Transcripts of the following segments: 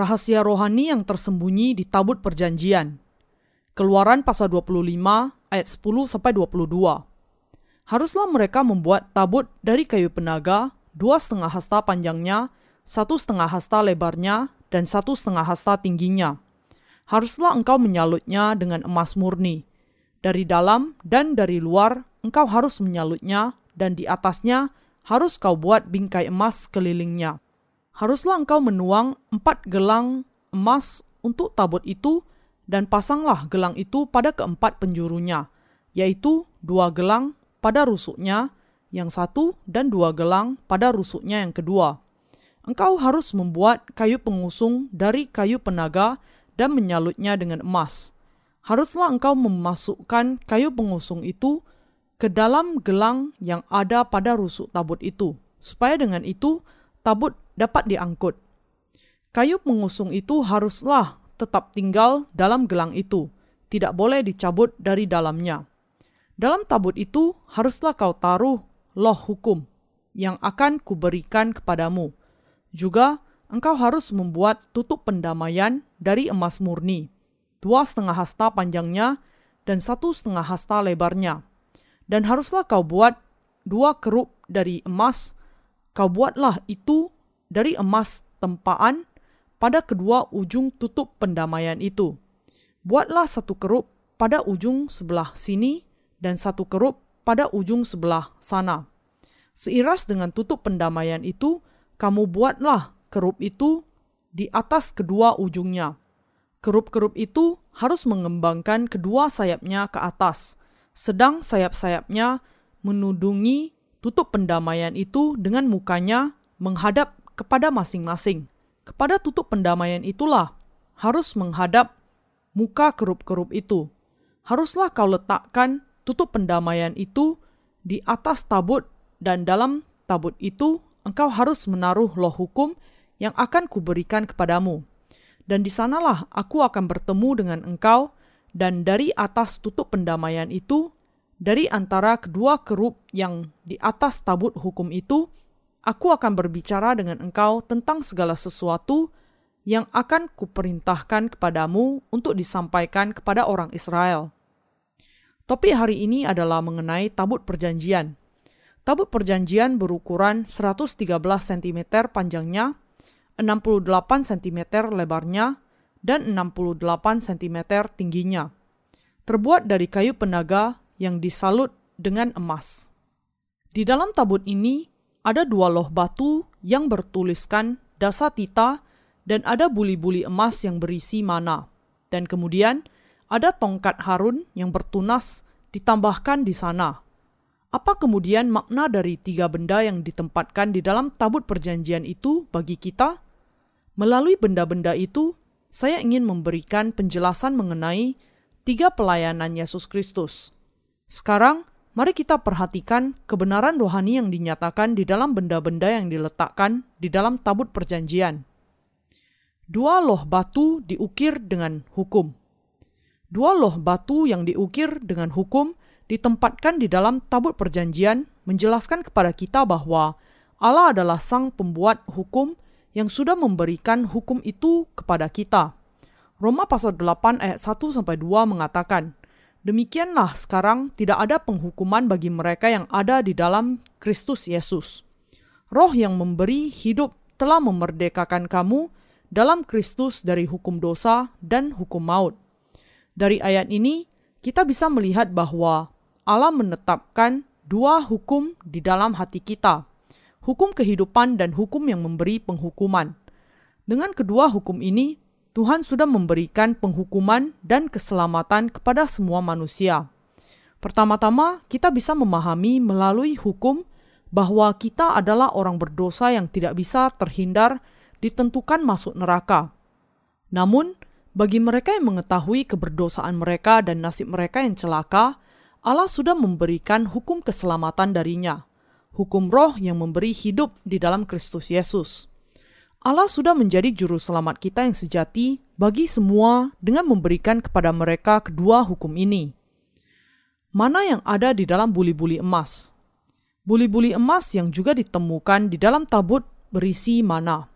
rahasia rohani yang tersembunyi di tabut perjanjian. Keluaran pasal 25 ayat 10 sampai 22. Haruslah mereka membuat tabut dari kayu penaga, dua setengah hasta panjangnya, satu setengah hasta lebarnya, dan satu setengah hasta tingginya. Haruslah engkau menyalutnya dengan emas murni. Dari dalam dan dari luar engkau harus menyalutnya, dan di atasnya harus kau buat bingkai emas kelilingnya haruslah engkau menuang empat gelang emas untuk tabut itu dan pasanglah gelang itu pada keempat penjurunya, yaitu dua gelang pada rusuknya yang satu dan dua gelang pada rusuknya yang kedua. Engkau harus membuat kayu pengusung dari kayu penaga dan menyalutnya dengan emas. Haruslah engkau memasukkan kayu pengusung itu ke dalam gelang yang ada pada rusuk tabut itu, supaya dengan itu tabut dapat diangkut. Kayu pengusung itu haruslah tetap tinggal dalam gelang itu, tidak boleh dicabut dari dalamnya. Dalam tabut itu haruslah kau taruh loh hukum yang akan kuberikan kepadamu. Juga engkau harus membuat tutup pendamaian dari emas murni, dua setengah hasta panjangnya dan satu setengah hasta lebarnya. Dan haruslah kau buat dua kerup dari emas kau buatlah itu dari emas tempaan pada kedua ujung tutup pendamaian itu. Buatlah satu kerup pada ujung sebelah sini dan satu kerup pada ujung sebelah sana. Seiras dengan tutup pendamaian itu, kamu buatlah kerup itu di atas kedua ujungnya. Kerup-kerup itu harus mengembangkan kedua sayapnya ke atas, sedang sayap-sayapnya menudungi tutup pendamaian itu dengan mukanya menghadap kepada masing-masing. Kepada tutup pendamaian itulah harus menghadap muka kerup-kerup itu. Haruslah kau letakkan tutup pendamaian itu di atas tabut dan dalam tabut itu engkau harus menaruh loh hukum yang akan kuberikan kepadamu. Dan di sanalah aku akan bertemu dengan engkau dan dari atas tutup pendamaian itu dari antara kedua kerup yang di atas tabut hukum itu, aku akan berbicara dengan engkau tentang segala sesuatu yang akan kuperintahkan kepadamu untuk disampaikan kepada orang Israel. Topik hari ini adalah mengenai tabut perjanjian. Tabut perjanjian berukuran 113 cm panjangnya, 68 cm lebarnya, dan 68 cm tingginya. Terbuat dari kayu penaga yang disalut dengan emas. Di dalam tabut ini ada dua loh batu yang bertuliskan dasa tita dan ada buli-buli emas yang berisi mana. Dan kemudian ada tongkat Harun yang bertunas ditambahkan di sana. Apa kemudian makna dari tiga benda yang ditempatkan di dalam tabut perjanjian itu bagi kita? Melalui benda-benda itu, saya ingin memberikan penjelasan mengenai tiga pelayanan Yesus Kristus. Sekarang, mari kita perhatikan kebenaran rohani yang dinyatakan di dalam benda-benda yang diletakkan di dalam tabut perjanjian. Dua loh batu diukir dengan hukum. Dua loh batu yang diukir dengan hukum ditempatkan di dalam tabut perjanjian menjelaskan kepada kita bahwa Allah adalah sang pembuat hukum yang sudah memberikan hukum itu kepada kita. Roma pasal 8 ayat 1 sampai 2 mengatakan, Demikianlah sekarang tidak ada penghukuman bagi mereka yang ada di dalam Kristus Yesus. Roh yang memberi hidup telah memerdekakan kamu dalam Kristus dari hukum dosa dan hukum maut. Dari ayat ini, kita bisa melihat bahwa Allah menetapkan dua hukum di dalam hati kita, hukum kehidupan dan hukum yang memberi penghukuman. Dengan kedua hukum ini, Tuhan sudah memberikan penghukuman dan keselamatan kepada semua manusia. Pertama-tama, kita bisa memahami melalui hukum bahwa kita adalah orang berdosa yang tidak bisa terhindar ditentukan masuk neraka. Namun, bagi mereka yang mengetahui keberdosaan mereka dan nasib mereka yang celaka, Allah sudah memberikan hukum keselamatan darinya, hukum roh yang memberi hidup di dalam Kristus Yesus. Allah sudah menjadi juru selamat kita yang sejati bagi semua dengan memberikan kepada mereka kedua hukum ini. Mana yang ada di dalam buli-buli emas? Buli-buli emas yang juga ditemukan di dalam tabut berisi mana.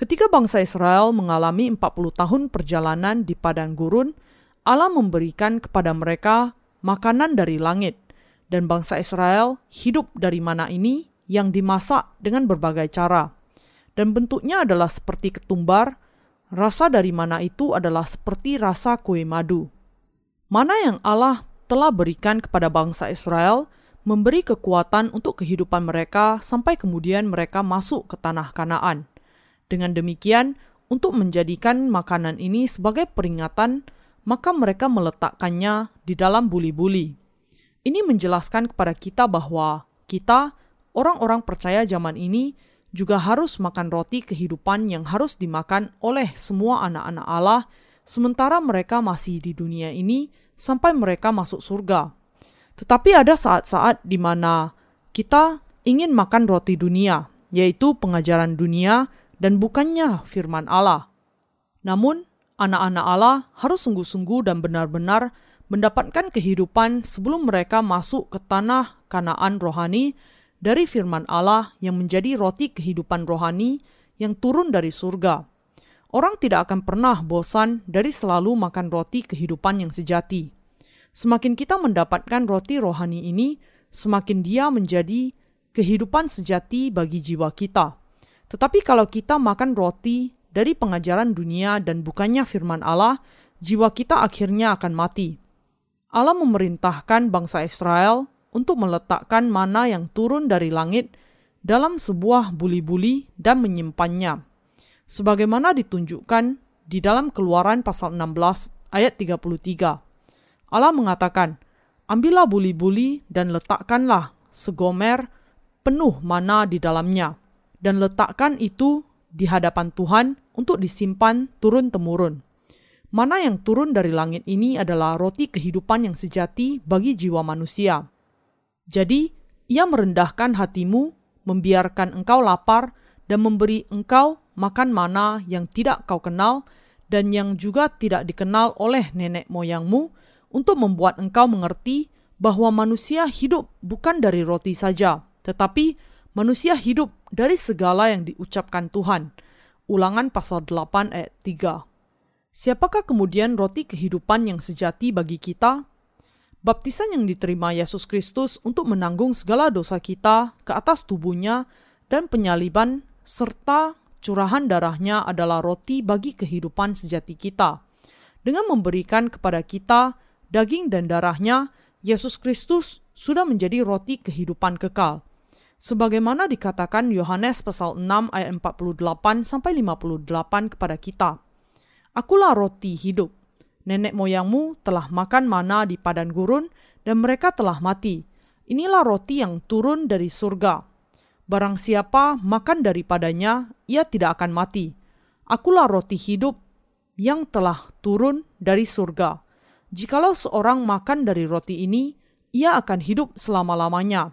Ketika bangsa Israel mengalami 40 tahun perjalanan di padang gurun, Allah memberikan kepada mereka makanan dari langit, dan bangsa Israel hidup dari mana ini yang dimasak dengan berbagai cara. Dan bentuknya adalah seperti ketumbar, rasa dari mana itu adalah seperti rasa kue madu. Mana yang Allah telah berikan kepada bangsa Israel memberi kekuatan untuk kehidupan mereka sampai kemudian mereka masuk ke tanah Kanaan. Dengan demikian, untuk menjadikan makanan ini sebagai peringatan, maka mereka meletakkannya di dalam buli-buli. Ini menjelaskan kepada kita bahwa kita, orang-orang percaya zaman ini, juga harus makan roti kehidupan yang harus dimakan oleh semua anak-anak Allah, sementara mereka masih di dunia ini sampai mereka masuk surga. Tetapi ada saat-saat di mana kita ingin makan roti dunia, yaitu pengajaran dunia dan bukannya firman Allah. Namun, anak-anak Allah harus sungguh-sungguh dan benar-benar mendapatkan kehidupan sebelum mereka masuk ke tanah Kanaan rohani dari firman Allah yang menjadi roti kehidupan rohani yang turun dari surga. Orang tidak akan pernah bosan dari selalu makan roti kehidupan yang sejati. Semakin kita mendapatkan roti rohani ini, semakin dia menjadi kehidupan sejati bagi jiwa kita. Tetapi kalau kita makan roti dari pengajaran dunia dan bukannya firman Allah, jiwa kita akhirnya akan mati. Allah memerintahkan bangsa Israel untuk meletakkan mana yang turun dari langit dalam sebuah buli-buli dan menyimpannya. Sebagaimana ditunjukkan di dalam keluaran pasal 16 ayat 33. Allah mengatakan, Ambillah buli-buli dan letakkanlah segomer penuh mana di dalamnya dan letakkan itu di hadapan Tuhan untuk disimpan turun-temurun. Mana yang turun dari langit ini adalah roti kehidupan yang sejati bagi jiwa manusia. Jadi, ia merendahkan hatimu, membiarkan engkau lapar, dan memberi engkau makan mana yang tidak kau kenal dan yang juga tidak dikenal oleh nenek moyangmu, untuk membuat engkau mengerti bahwa manusia hidup bukan dari roti saja, tetapi manusia hidup dari segala yang diucapkan Tuhan. Ulangan pasal 8 ayat 3. Siapakah kemudian roti kehidupan yang sejati bagi kita? Baptisan yang diterima Yesus Kristus untuk menanggung segala dosa kita ke atas tubuhnya dan penyaliban serta curahan darahnya adalah roti bagi kehidupan sejati kita. Dengan memberikan kepada kita daging dan darahnya, Yesus Kristus sudah menjadi roti kehidupan kekal sebagaimana dikatakan Yohanes pasal 6 ayat 48 sampai 58 kepada kita. Akulah roti hidup. Nenek moyangmu telah makan mana di padang gurun dan mereka telah mati. Inilah roti yang turun dari surga. Barang siapa makan daripadanya, ia tidak akan mati. Akulah roti hidup yang telah turun dari surga. Jikalau seorang makan dari roti ini, ia akan hidup selama-lamanya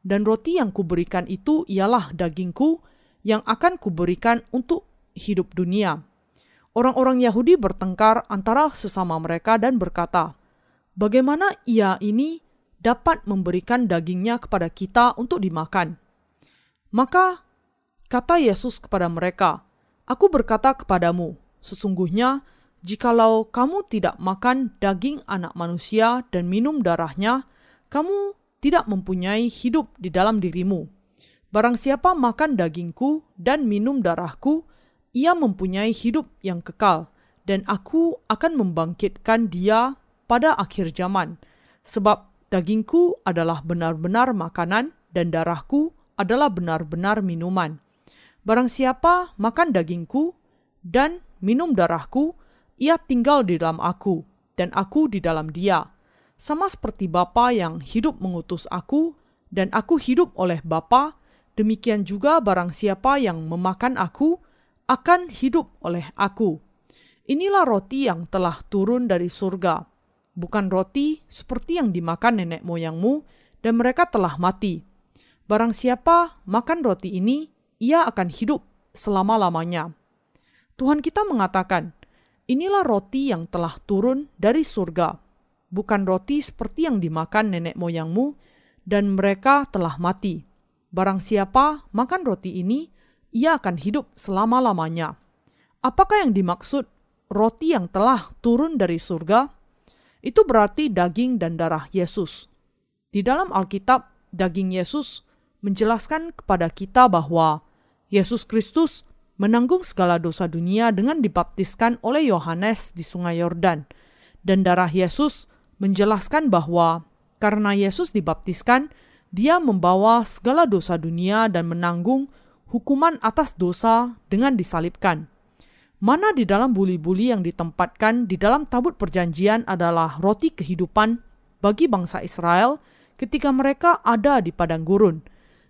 dan roti yang kuberikan itu ialah dagingku yang akan kuberikan untuk hidup dunia. Orang-orang Yahudi bertengkar antara sesama mereka dan berkata, Bagaimana ia ini dapat memberikan dagingnya kepada kita untuk dimakan? Maka kata Yesus kepada mereka, Aku berkata kepadamu, sesungguhnya jikalau kamu tidak makan daging anak manusia dan minum darahnya, kamu tidak mempunyai hidup di dalam dirimu. Barang siapa makan dagingku dan minum darahku, ia mempunyai hidup yang kekal, dan aku akan membangkitkan dia pada akhir zaman. Sebab dagingku adalah benar-benar makanan, dan darahku adalah benar-benar minuman. Barang siapa makan dagingku dan minum darahku, ia tinggal di dalam aku, dan aku di dalam dia sama seperti Bapa yang hidup mengutus aku, dan aku hidup oleh Bapa, demikian juga barang siapa yang memakan aku akan hidup oleh aku. Inilah roti yang telah turun dari surga, bukan roti seperti yang dimakan nenek moyangmu, dan mereka telah mati. Barang siapa makan roti ini, ia akan hidup selama-lamanya. Tuhan kita mengatakan, "Inilah roti yang telah turun dari surga." bukan roti seperti yang dimakan nenek moyangmu, dan mereka telah mati. Barang siapa makan roti ini, ia akan hidup selama-lamanya. Apakah yang dimaksud roti yang telah turun dari surga? Itu berarti daging dan darah Yesus. Di dalam Alkitab, daging Yesus menjelaskan kepada kita bahwa Yesus Kristus menanggung segala dosa dunia dengan dibaptiskan oleh Yohanes di Sungai Yordan, dan darah Yesus menjelaskan bahwa karena Yesus dibaptiskan, Dia membawa segala dosa dunia dan menanggung hukuman atas dosa dengan disalibkan. Mana di dalam buli-buli yang ditempatkan di dalam tabut perjanjian adalah roti kehidupan bagi bangsa Israel ketika mereka ada di padang gurun.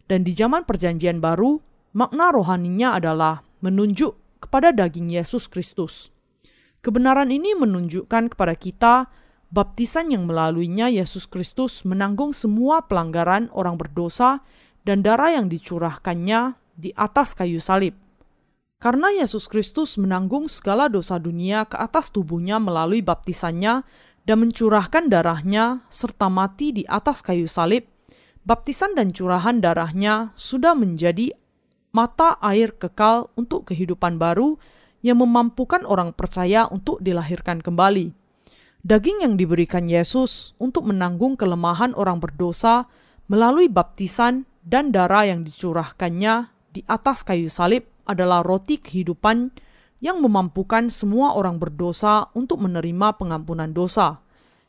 Dan di zaman perjanjian baru, makna rohaninya adalah menunjuk kepada daging Yesus Kristus. Kebenaran ini menunjukkan kepada kita baptisan yang melaluinya Yesus Kristus menanggung semua pelanggaran orang berdosa dan darah yang dicurahkannya di atas kayu salib. Karena Yesus Kristus menanggung segala dosa dunia ke atas tubuhnya melalui baptisannya dan mencurahkan darahnya serta mati di atas kayu salib, baptisan dan curahan darahnya sudah menjadi mata air kekal untuk kehidupan baru yang memampukan orang percaya untuk dilahirkan kembali. Daging yang diberikan Yesus untuk menanggung kelemahan orang berdosa melalui baptisan dan darah yang dicurahkannya di atas kayu salib adalah roti kehidupan yang memampukan semua orang berdosa untuk menerima pengampunan dosa.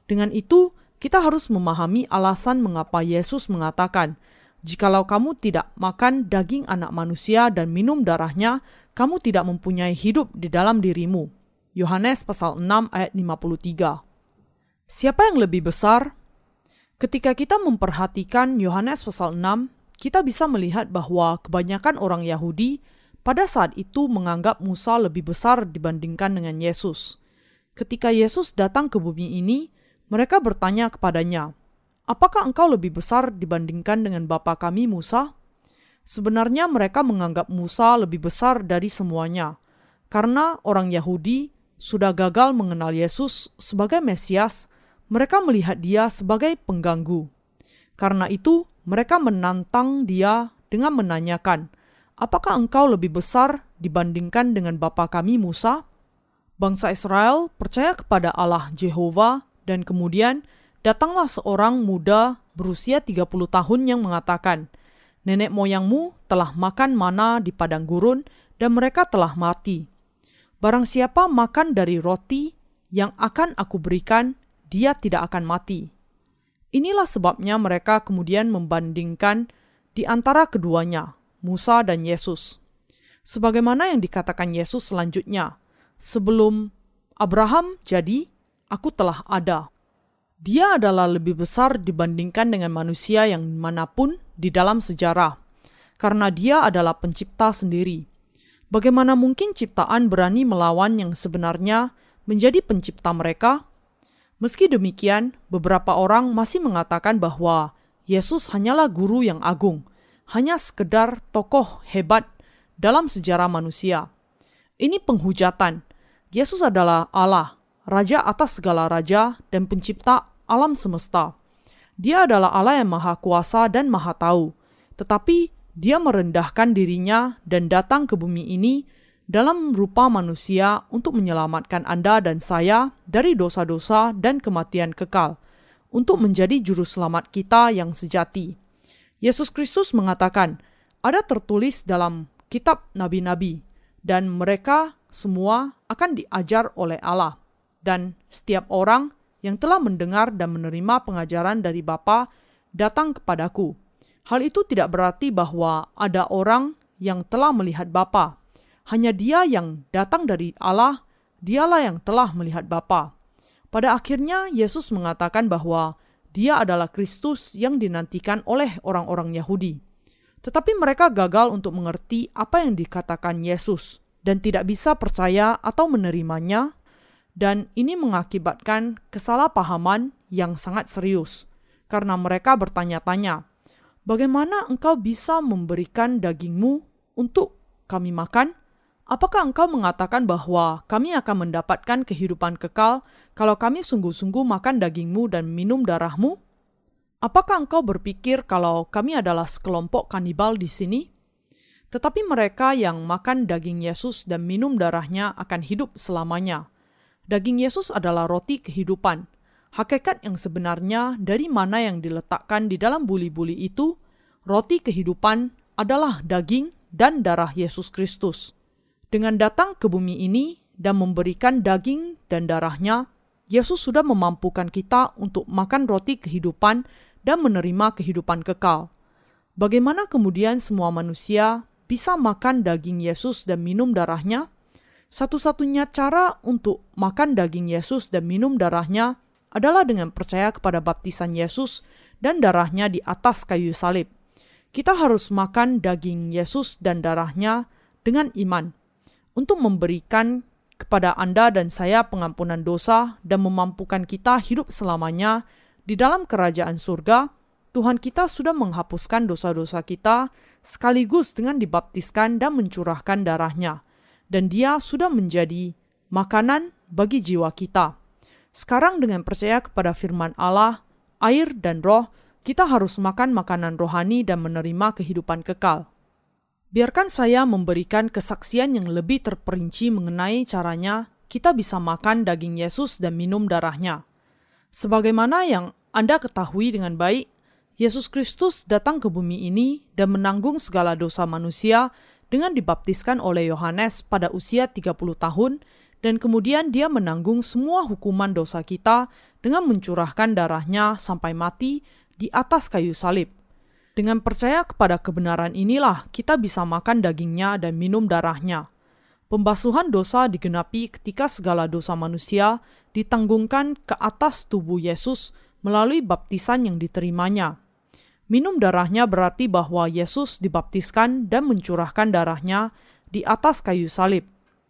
Dengan itu, kita harus memahami alasan mengapa Yesus mengatakan, "Jikalau kamu tidak makan daging anak manusia dan minum darahnya, kamu tidak mempunyai hidup di dalam dirimu." Yohanes pasal 6 ayat 53. Siapa yang lebih besar? Ketika kita memperhatikan Yohanes pasal 6, kita bisa melihat bahwa kebanyakan orang Yahudi pada saat itu menganggap Musa lebih besar dibandingkan dengan Yesus. Ketika Yesus datang ke bumi ini, mereka bertanya kepadanya, "Apakah engkau lebih besar dibandingkan dengan bapa kami Musa?" Sebenarnya mereka menganggap Musa lebih besar dari semuanya, karena orang Yahudi sudah gagal mengenal Yesus sebagai Mesias mereka melihat dia sebagai pengganggu. Karena itu, mereka menantang dia dengan menanyakan, "Apakah engkau lebih besar dibandingkan dengan bapa kami Musa?" Bangsa Israel percaya kepada Allah Jehovah dan kemudian datanglah seorang muda berusia 30 tahun yang mengatakan, "Nenek moyangmu telah makan mana di padang gurun dan mereka telah mati. Barang siapa makan dari roti yang akan aku berikan, dia tidak akan mati. Inilah sebabnya mereka kemudian membandingkan di antara keduanya, Musa dan Yesus. Sebagaimana yang dikatakan Yesus selanjutnya, sebelum Abraham jadi, aku telah ada. Dia adalah lebih besar dibandingkan dengan manusia yang mana pun di dalam sejarah, karena dia adalah pencipta sendiri. Bagaimana mungkin ciptaan berani melawan yang sebenarnya menjadi pencipta mereka? Meski demikian, beberapa orang masih mengatakan bahwa Yesus hanyalah guru yang agung, hanya sekedar tokoh hebat dalam sejarah manusia. Ini penghujatan. Yesus adalah Allah, raja atas segala raja dan pencipta alam semesta. Dia adalah Allah yang maha kuasa dan maha tahu, tetapi dia merendahkan dirinya dan datang ke bumi ini dalam rupa manusia untuk menyelamatkan Anda dan saya dari dosa-dosa dan kematian kekal, untuk menjadi juru selamat kita yang sejati. Yesus Kristus mengatakan, ada tertulis dalam kitab nabi-nabi, dan mereka semua akan diajar oleh Allah. Dan setiap orang yang telah mendengar dan menerima pengajaran dari Bapa datang kepadaku. Hal itu tidak berarti bahwa ada orang yang telah melihat Bapa, hanya dia yang datang dari Allah, dialah yang telah melihat Bapa. Pada akhirnya Yesus mengatakan bahwa dia adalah Kristus yang dinantikan oleh orang-orang Yahudi. Tetapi mereka gagal untuk mengerti apa yang dikatakan Yesus dan tidak bisa percaya atau menerimanya dan ini mengakibatkan kesalahpahaman yang sangat serius karena mereka bertanya-tanya, "Bagaimana engkau bisa memberikan dagingmu untuk kami makan?" Apakah engkau mengatakan bahwa kami akan mendapatkan kehidupan kekal kalau kami sungguh-sungguh makan dagingmu dan minum darahmu? Apakah engkau berpikir kalau kami adalah sekelompok kanibal di sini? Tetapi mereka yang makan daging Yesus dan minum darahnya akan hidup selamanya. Daging Yesus adalah roti kehidupan. Hakikat yang sebenarnya dari mana yang diletakkan di dalam buli-buli itu, roti kehidupan adalah daging dan darah Yesus Kristus. Dengan datang ke bumi ini dan memberikan daging dan darahnya, Yesus sudah memampukan kita untuk makan roti kehidupan dan menerima kehidupan kekal. Bagaimana kemudian semua manusia bisa makan daging Yesus dan minum darahnya? Satu-satunya cara untuk makan daging Yesus dan minum darahnya adalah dengan percaya kepada baptisan Yesus dan darahnya di atas kayu salib. Kita harus makan daging Yesus dan darahnya dengan iman untuk memberikan kepada Anda dan saya pengampunan dosa dan memampukan kita hidup selamanya di dalam kerajaan surga. Tuhan kita sudah menghapuskan dosa-dosa kita sekaligus dengan dibaptiskan dan mencurahkan darahnya, dan Dia sudah menjadi makanan bagi jiwa kita. Sekarang, dengan percaya kepada firman Allah, air, dan roh, kita harus makan makanan rohani dan menerima kehidupan kekal. Biarkan saya memberikan kesaksian yang lebih terperinci mengenai caranya kita bisa makan daging Yesus dan minum darahnya. Sebagaimana yang Anda ketahui dengan baik, Yesus Kristus datang ke bumi ini dan menanggung segala dosa manusia dengan dibaptiskan oleh Yohanes pada usia 30 tahun dan kemudian dia menanggung semua hukuman dosa kita dengan mencurahkan darahnya sampai mati di atas kayu salib. Dengan percaya kepada kebenaran inilah kita bisa makan dagingnya dan minum darahnya. Pembasuhan dosa digenapi ketika segala dosa manusia ditanggungkan ke atas tubuh Yesus melalui baptisan yang diterimanya. Minum darahnya berarti bahwa Yesus dibaptiskan dan mencurahkan darahnya di atas kayu salib.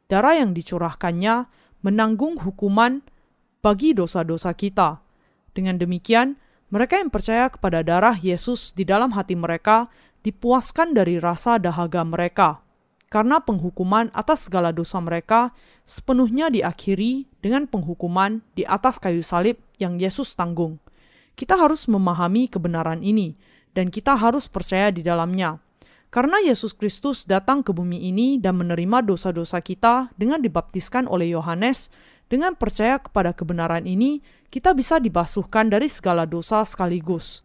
Darah yang dicurahkannya menanggung hukuman bagi dosa-dosa kita. Dengan demikian, mereka yang percaya kepada darah Yesus di dalam hati mereka dipuaskan dari rasa dahaga mereka, karena penghukuman atas segala dosa mereka sepenuhnya diakhiri dengan penghukuman di atas kayu salib yang Yesus tanggung. Kita harus memahami kebenaran ini, dan kita harus percaya di dalamnya. Karena Yesus Kristus datang ke bumi ini dan menerima dosa-dosa kita dengan dibaptiskan oleh Yohanes, dengan percaya kepada kebenaran ini, kita bisa dibasuhkan dari segala dosa sekaligus.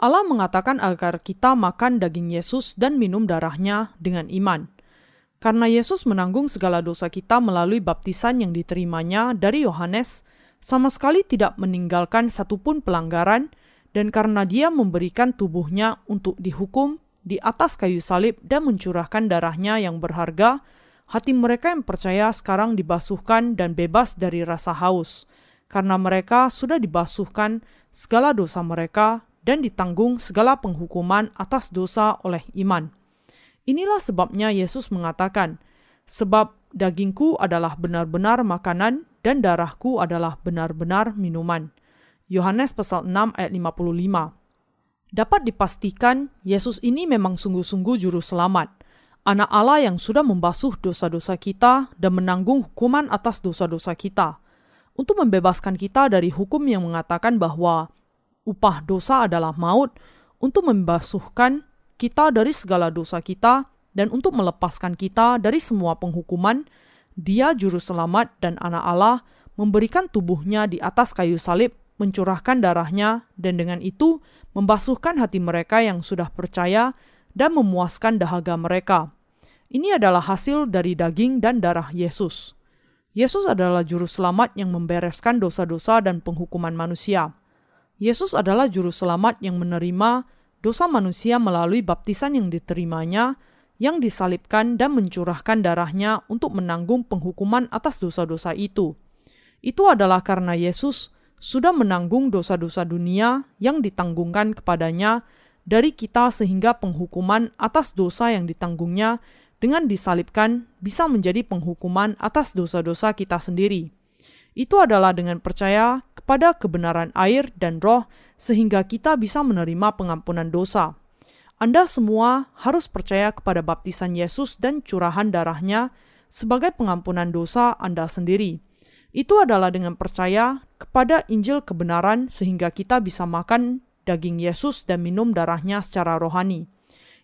Allah mengatakan agar kita makan daging Yesus dan minum darahnya dengan iman. Karena Yesus menanggung segala dosa kita melalui baptisan yang diterimanya dari Yohanes, sama sekali tidak meninggalkan satupun pelanggaran, dan karena dia memberikan tubuhnya untuk dihukum di atas kayu salib dan mencurahkan darahnya yang berharga, hati mereka yang percaya sekarang dibasuhkan dan bebas dari rasa haus, karena mereka sudah dibasuhkan segala dosa mereka dan ditanggung segala penghukuman atas dosa oleh iman. Inilah sebabnya Yesus mengatakan, "Sebab dagingku adalah benar-benar makanan dan darahku adalah benar-benar minuman." Yohanes pasal 6 ayat 55. Dapat dipastikan Yesus ini memang sungguh-sungguh juru selamat anak Allah yang sudah membasuh dosa-dosa kita dan menanggung hukuman atas dosa-dosa kita, untuk membebaskan kita dari hukum yang mengatakan bahwa upah dosa adalah maut, untuk membasuhkan kita dari segala dosa kita, dan untuk melepaskan kita dari semua penghukuman, dia juru selamat dan anak Allah memberikan tubuhnya di atas kayu salib, mencurahkan darahnya, dan dengan itu membasuhkan hati mereka yang sudah percaya dan memuaskan dahaga mereka. Ini adalah hasil dari daging dan darah Yesus. Yesus adalah juru selamat yang membereskan dosa-dosa dan penghukuman manusia. Yesus adalah juru selamat yang menerima dosa manusia melalui baptisan yang diterimanya, yang disalibkan dan mencurahkan darahnya untuk menanggung penghukuman atas dosa-dosa itu. Itu adalah karena Yesus sudah menanggung dosa-dosa dunia yang ditanggungkan kepadanya dari kita sehingga penghukuman atas dosa yang ditanggungnya dengan disalibkan bisa menjadi penghukuman atas dosa-dosa kita sendiri. Itu adalah dengan percaya kepada kebenaran air dan roh sehingga kita bisa menerima pengampunan dosa. Anda semua harus percaya kepada baptisan Yesus dan curahan darahnya sebagai pengampunan dosa Anda sendiri. Itu adalah dengan percaya kepada Injil kebenaran sehingga kita bisa makan daging Yesus dan minum darahnya secara rohani.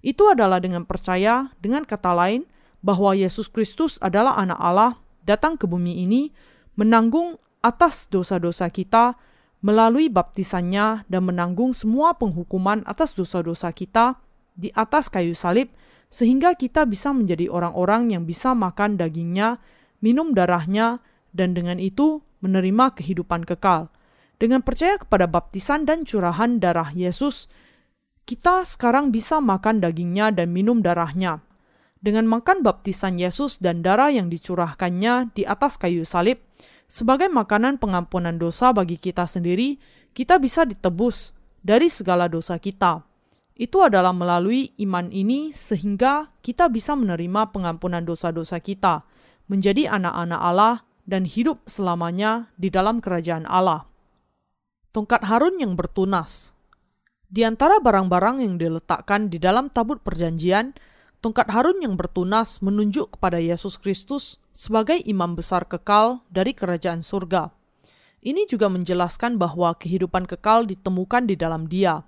Itu adalah dengan percaya, dengan kata lain, bahwa Yesus Kristus adalah Anak Allah, datang ke bumi ini, menanggung atas dosa-dosa kita melalui baptisannya dan menanggung semua penghukuman atas dosa-dosa kita di atas kayu salib, sehingga kita bisa menjadi orang-orang yang bisa makan dagingnya, minum darahnya, dan dengan itu menerima kehidupan kekal. Dengan percaya kepada baptisan dan curahan darah Yesus, kita sekarang bisa makan dagingnya dan minum darahnya. Dengan makan baptisan Yesus dan darah yang dicurahkannya di atas kayu salib, sebagai makanan pengampunan dosa bagi kita sendiri, kita bisa ditebus dari segala dosa kita. Itu adalah melalui iman ini sehingga kita bisa menerima pengampunan dosa-dosa kita, menjadi anak-anak Allah dan hidup selamanya di dalam kerajaan Allah tongkat Harun yang bertunas. Di antara barang-barang yang diletakkan di dalam tabut perjanjian, tongkat Harun yang bertunas menunjuk kepada Yesus Kristus sebagai imam besar kekal dari kerajaan surga. Ini juga menjelaskan bahwa kehidupan kekal ditemukan di dalam Dia.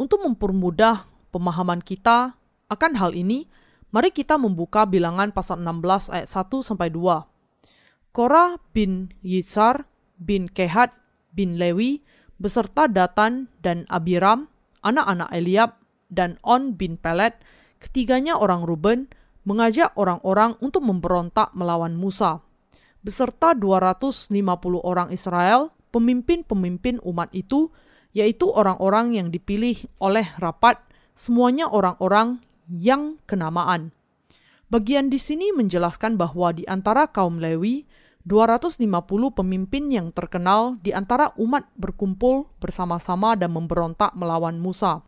Untuk mempermudah pemahaman kita akan hal ini, mari kita membuka bilangan pasal 16 ayat 1 sampai 2. Korah bin Yitzhar bin Kehat bin Lewi beserta Datan dan Abiram, anak-anak Eliab, dan On bin Pelet, ketiganya orang Ruben, mengajak orang-orang untuk memberontak melawan Musa. Beserta 250 orang Israel, pemimpin-pemimpin umat itu, yaitu orang-orang yang dipilih oleh rapat, semuanya orang-orang yang kenamaan. Bagian di sini menjelaskan bahwa di antara kaum Lewi, 250 pemimpin yang terkenal di antara umat berkumpul bersama-sama dan memberontak melawan Musa.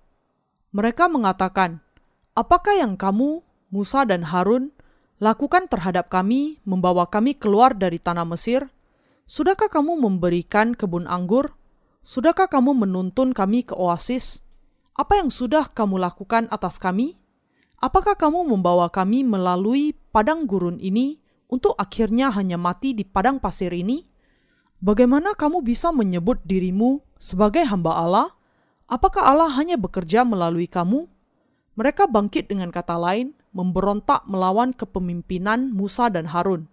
Mereka mengatakan, "Apakah yang kamu, Musa dan Harun, lakukan terhadap kami membawa kami keluar dari tanah Mesir? Sudahkah kamu memberikan kebun anggur? Sudahkah kamu menuntun kami ke oasis? Apa yang sudah kamu lakukan atas kami? Apakah kamu membawa kami melalui padang gurun ini?" Untuk akhirnya hanya mati di padang pasir ini? Bagaimana kamu bisa menyebut dirimu sebagai hamba Allah? Apakah Allah hanya bekerja melalui kamu? Mereka bangkit dengan kata lain, memberontak melawan kepemimpinan Musa dan Harun.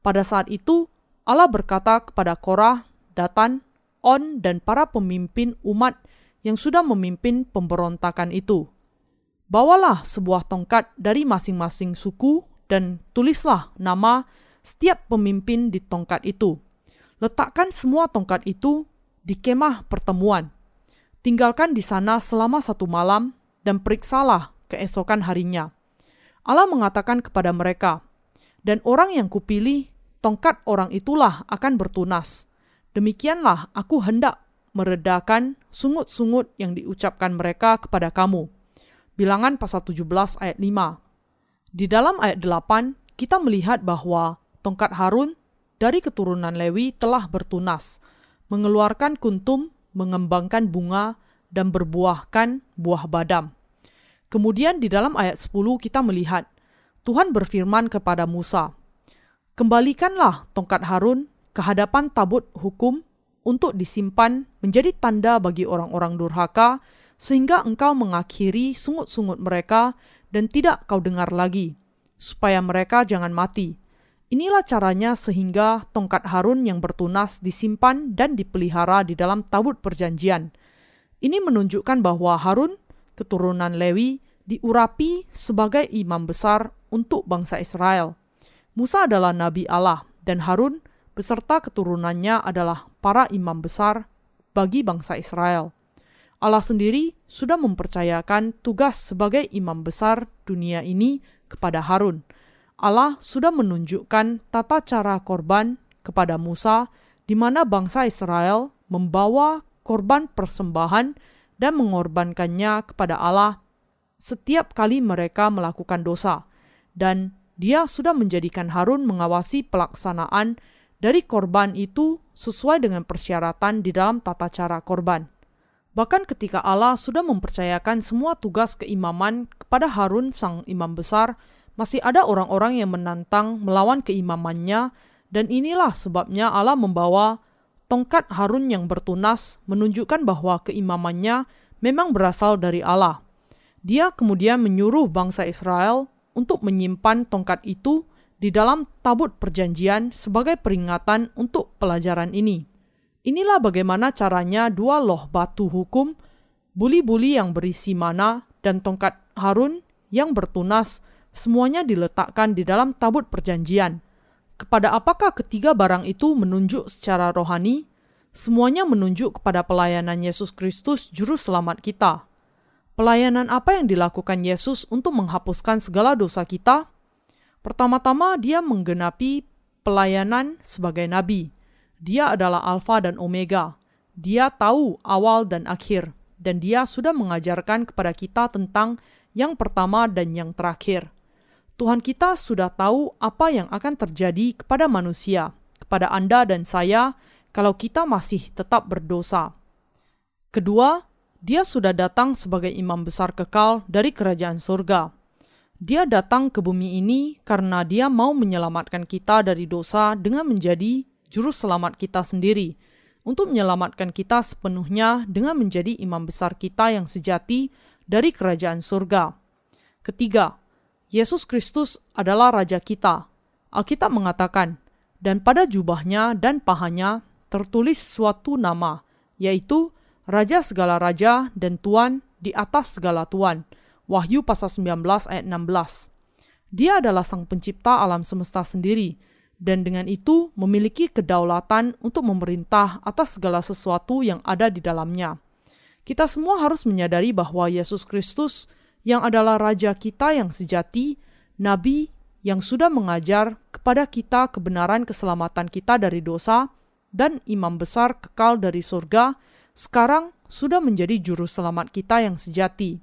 Pada saat itu, Allah berkata kepada Korah, Datan, On, dan para pemimpin umat yang sudah memimpin pemberontakan itu. Bawalah sebuah tongkat dari masing-masing suku dan tulislah nama setiap pemimpin di tongkat itu. Letakkan semua tongkat itu di kemah pertemuan. Tinggalkan di sana selama satu malam dan periksalah keesokan harinya. Allah mengatakan kepada mereka, dan orang yang kupilih, tongkat orang itulah akan bertunas. Demikianlah aku hendak meredakan sungut-sungut yang diucapkan mereka kepada kamu. Bilangan pasal 17 ayat 5. Di dalam ayat 8, kita melihat bahwa tongkat Harun dari keturunan Lewi telah bertunas, mengeluarkan kuntum, mengembangkan bunga, dan berbuahkan buah badam. Kemudian di dalam ayat 10 kita melihat Tuhan berfirman kepada Musa, Kembalikanlah tongkat Harun ke hadapan tabut hukum untuk disimpan menjadi tanda bagi orang-orang durhaka, sehingga engkau mengakhiri sungut-sungut mereka dan tidak kau dengar lagi, supaya mereka jangan mati. Inilah caranya sehingga tongkat Harun yang bertunas disimpan dan dipelihara di dalam tabut perjanjian. Ini menunjukkan bahwa Harun, keturunan Lewi, diurapi sebagai imam besar untuk bangsa Israel. Musa adalah nabi Allah dan Harun beserta keturunannya adalah para imam besar bagi bangsa Israel. Allah sendiri sudah mempercayakan tugas sebagai imam besar dunia ini kepada Harun. Allah sudah menunjukkan tata cara korban kepada Musa, di mana bangsa Israel membawa korban persembahan dan mengorbankannya kepada Allah setiap kali mereka melakukan dosa, dan Dia sudah menjadikan Harun mengawasi pelaksanaan dari korban itu sesuai dengan persyaratan di dalam tata cara korban. Bahkan ketika Allah sudah mempercayakan semua tugas keimaman kepada Harun sang imam besar, masih ada orang-orang yang menantang melawan keimamannya dan inilah sebabnya Allah membawa tongkat Harun yang bertunas menunjukkan bahwa keimamannya memang berasal dari Allah. Dia kemudian menyuruh bangsa Israel untuk menyimpan tongkat itu di dalam tabut perjanjian sebagai peringatan untuk pelajaran ini. Inilah bagaimana caranya dua loh batu hukum, buli-buli yang berisi mana, dan tongkat Harun yang bertunas, semuanya diletakkan di dalam tabut perjanjian. Kepada apakah ketiga barang itu menunjuk secara rohani? Semuanya menunjuk kepada pelayanan Yesus Kristus, Juru Selamat kita. Pelayanan apa yang dilakukan Yesus untuk menghapuskan segala dosa kita? Pertama-tama, Dia menggenapi pelayanan sebagai nabi. Dia adalah Alfa dan Omega. Dia tahu awal dan akhir, dan Dia sudah mengajarkan kepada kita tentang yang pertama dan yang terakhir. Tuhan kita sudah tahu apa yang akan terjadi kepada manusia, kepada Anda dan saya, kalau kita masih tetap berdosa. Kedua, Dia sudah datang sebagai imam besar kekal dari kerajaan surga. Dia datang ke bumi ini karena Dia mau menyelamatkan kita dari dosa dengan menjadi juru selamat kita sendiri, untuk menyelamatkan kita sepenuhnya dengan menjadi imam besar kita yang sejati dari kerajaan surga. Ketiga, Yesus Kristus adalah Raja kita. Alkitab mengatakan, dan pada jubahnya dan pahanya tertulis suatu nama, yaitu Raja segala Raja dan Tuan di atas segala Tuan. Wahyu pasal 19 ayat 16. Dia adalah sang pencipta alam semesta sendiri, dan dengan itu memiliki kedaulatan untuk memerintah atas segala sesuatu yang ada di dalamnya. Kita semua harus menyadari bahwa Yesus Kristus yang adalah Raja kita yang sejati, Nabi yang sudah mengajar kepada kita kebenaran keselamatan kita dari dosa, dan imam besar kekal dari surga, sekarang sudah menjadi juru selamat kita yang sejati.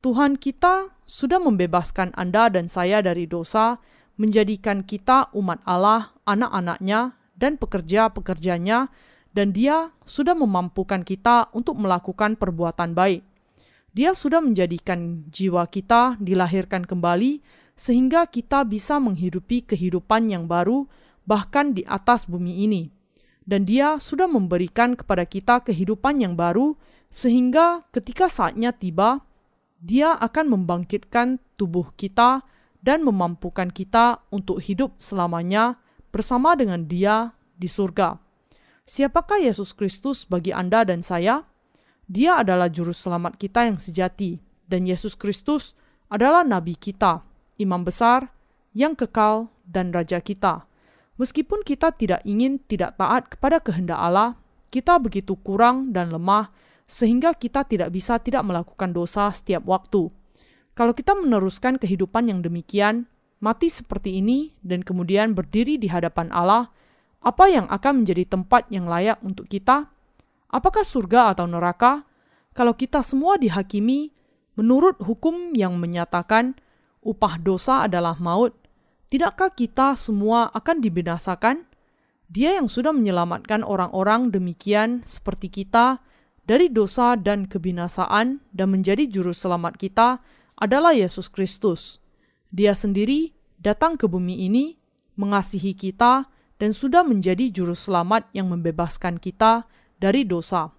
Tuhan kita sudah membebaskan Anda dan saya dari dosa, menjadikan kita umat Allah, anak-anaknya, dan pekerja-pekerjanya, dan dia sudah memampukan kita untuk melakukan perbuatan baik. Dia sudah menjadikan jiwa kita dilahirkan kembali, sehingga kita bisa menghidupi kehidupan yang baru, bahkan di atas bumi ini. Dan dia sudah memberikan kepada kita kehidupan yang baru, sehingga ketika saatnya tiba, dia akan membangkitkan tubuh kita dan memampukan kita untuk hidup selamanya bersama dengan Dia di surga. Siapakah Yesus Kristus bagi Anda dan saya? Dia adalah juru selamat kita yang sejati, dan Yesus Kristus adalah nabi kita, imam besar yang kekal dan raja kita. Meskipun kita tidak ingin tidak taat kepada kehendak Allah, kita begitu kurang dan lemah sehingga kita tidak bisa tidak melakukan dosa setiap waktu. Kalau kita meneruskan kehidupan yang demikian, mati seperti ini, dan kemudian berdiri di hadapan Allah, apa yang akan menjadi tempat yang layak untuk kita? Apakah surga atau neraka? Kalau kita semua dihakimi menurut hukum yang menyatakan upah dosa adalah maut, tidakkah kita semua akan dibinasakan? Dia yang sudah menyelamatkan orang-orang demikian seperti kita dari dosa dan kebinasaan dan menjadi juru selamat kita adalah Yesus Kristus. Dia sendiri datang ke bumi ini, mengasihi kita, dan sudah menjadi juru selamat yang membebaskan kita dari dosa.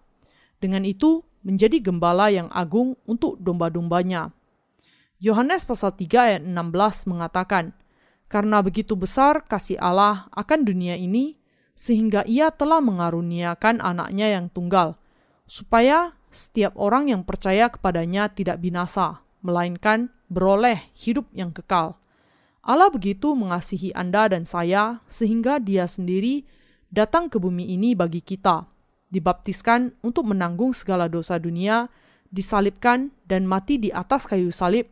Dengan itu, menjadi gembala yang agung untuk domba-dombanya. Yohanes pasal 3 ayat 16 mengatakan, Karena begitu besar kasih Allah akan dunia ini, sehingga ia telah mengaruniakan anaknya yang tunggal, supaya setiap orang yang percaya kepadanya tidak binasa, melainkan beroleh hidup yang kekal. Allah begitu mengasihi Anda dan saya, sehingga Dia sendiri datang ke bumi ini bagi kita, dibaptiskan untuk menanggung segala dosa dunia, disalibkan dan mati di atas kayu salib,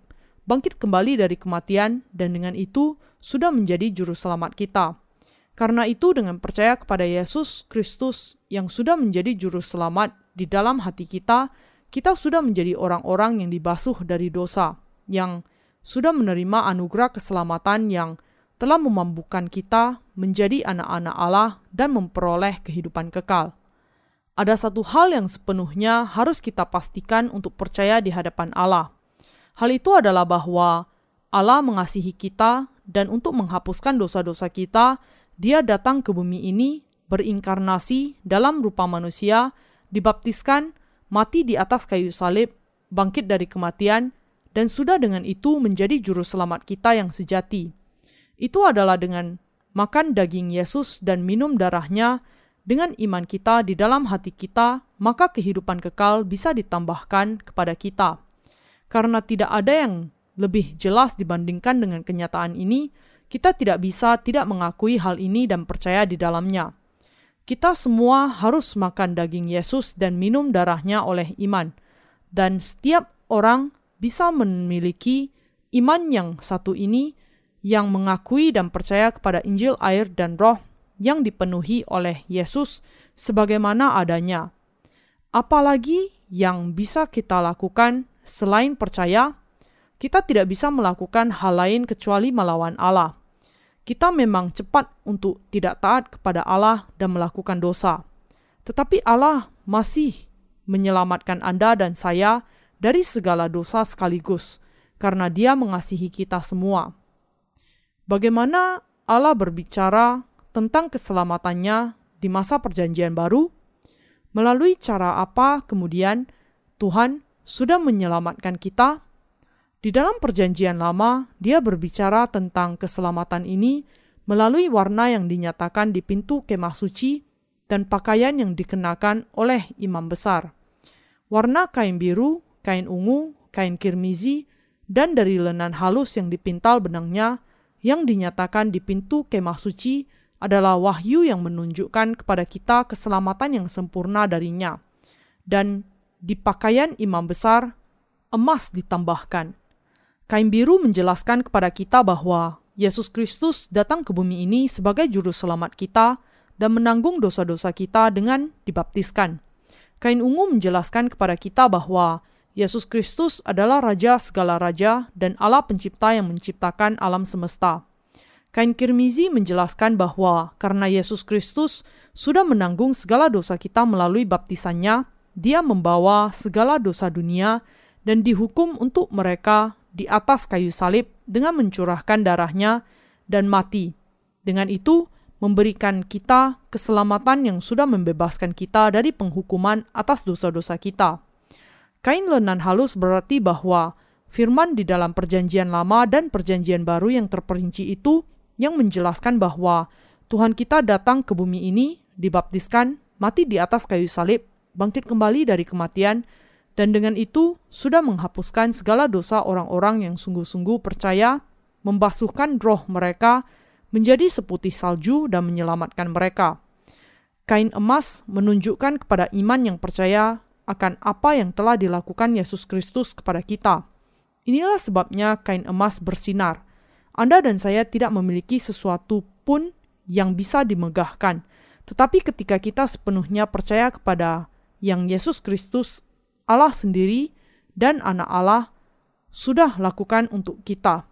bangkit kembali dari kematian, dan dengan itu sudah menjadi juru selamat kita. Karena itu, dengan percaya kepada Yesus Kristus yang sudah menjadi juru selamat di dalam hati kita, kita sudah menjadi orang-orang yang dibasuh dari dosa, yang sudah menerima anugerah keselamatan yang telah memampukan kita menjadi anak-anak Allah dan memperoleh kehidupan kekal. Ada satu hal yang sepenuhnya harus kita pastikan untuk percaya di hadapan Allah. Hal itu adalah bahwa Allah mengasihi kita dan untuk menghapuskan dosa-dosa kita, Dia datang ke bumi ini berinkarnasi dalam rupa manusia, dibaptiskan, mati di atas kayu salib, bangkit dari kematian, dan sudah dengan itu menjadi juru selamat kita yang sejati. Itu adalah dengan makan daging Yesus dan minum darahnya, dengan iman kita di dalam hati kita, maka kehidupan kekal bisa ditambahkan kepada kita. Karena tidak ada yang lebih jelas dibandingkan dengan kenyataan ini, kita tidak bisa tidak mengakui hal ini dan percaya di dalamnya. Kita semua harus makan daging Yesus dan minum darahnya oleh iman. Dan setiap orang bisa memiliki iman yang satu ini yang mengakui dan percaya kepada Injil air dan roh yang dipenuhi oleh Yesus sebagaimana adanya. Apalagi yang bisa kita lakukan selain percaya, kita tidak bisa melakukan hal lain kecuali melawan Allah. Kita memang cepat untuk tidak taat kepada Allah dan melakukan dosa. Tetapi Allah masih menyelamatkan Anda dan saya dari segala dosa sekaligus, karena Dia mengasihi kita semua. Bagaimana Allah berbicara tentang keselamatannya di masa Perjanjian Baru, melalui cara apa kemudian Tuhan sudah menyelamatkan kita. Di dalam Perjanjian Lama, Dia berbicara tentang keselamatan ini melalui warna yang dinyatakan di pintu kemah suci dan pakaian yang dikenakan oleh imam besar. Warna kain biru, kain ungu, kain kirmizi, dan dari lenan halus yang dipintal benangnya yang dinyatakan di pintu kemah suci adalah wahyu yang menunjukkan kepada kita keselamatan yang sempurna darinya. Dan di pakaian imam besar, emas ditambahkan. Kain biru menjelaskan kepada kita bahwa Yesus Kristus datang ke bumi ini sebagai juru selamat kita dan menanggung dosa-dosa kita dengan dibaptiskan. Kain ungu menjelaskan kepada kita bahwa Yesus Kristus adalah Raja segala raja dan Allah pencipta yang menciptakan alam semesta. Kain kirmizi menjelaskan bahwa karena Yesus Kristus sudah menanggung segala dosa kita melalui baptisannya, dia membawa segala dosa dunia dan dihukum untuk mereka di atas kayu salib dengan mencurahkan darahnya dan mati. Dengan itu, memberikan kita keselamatan yang sudah membebaskan kita dari penghukuman atas dosa-dosa kita. Kain lenan halus berarti bahwa firman di dalam Perjanjian Lama dan Perjanjian Baru yang terperinci itu yang menjelaskan bahwa Tuhan kita datang ke bumi ini, dibaptiskan, mati di atas kayu salib, bangkit kembali dari kematian, dan dengan itu sudah menghapuskan segala dosa orang-orang yang sungguh-sungguh percaya, membasuhkan roh mereka menjadi seputih salju dan menyelamatkan mereka. Kain emas menunjukkan kepada iman yang percaya akan apa yang telah dilakukan Yesus Kristus kepada kita. Inilah sebabnya kain emas bersinar, anda dan saya tidak memiliki sesuatu pun yang bisa dimegahkan. Tetapi ketika kita sepenuhnya percaya kepada yang Yesus Kristus, Allah sendiri, dan anak Allah, sudah lakukan untuk kita.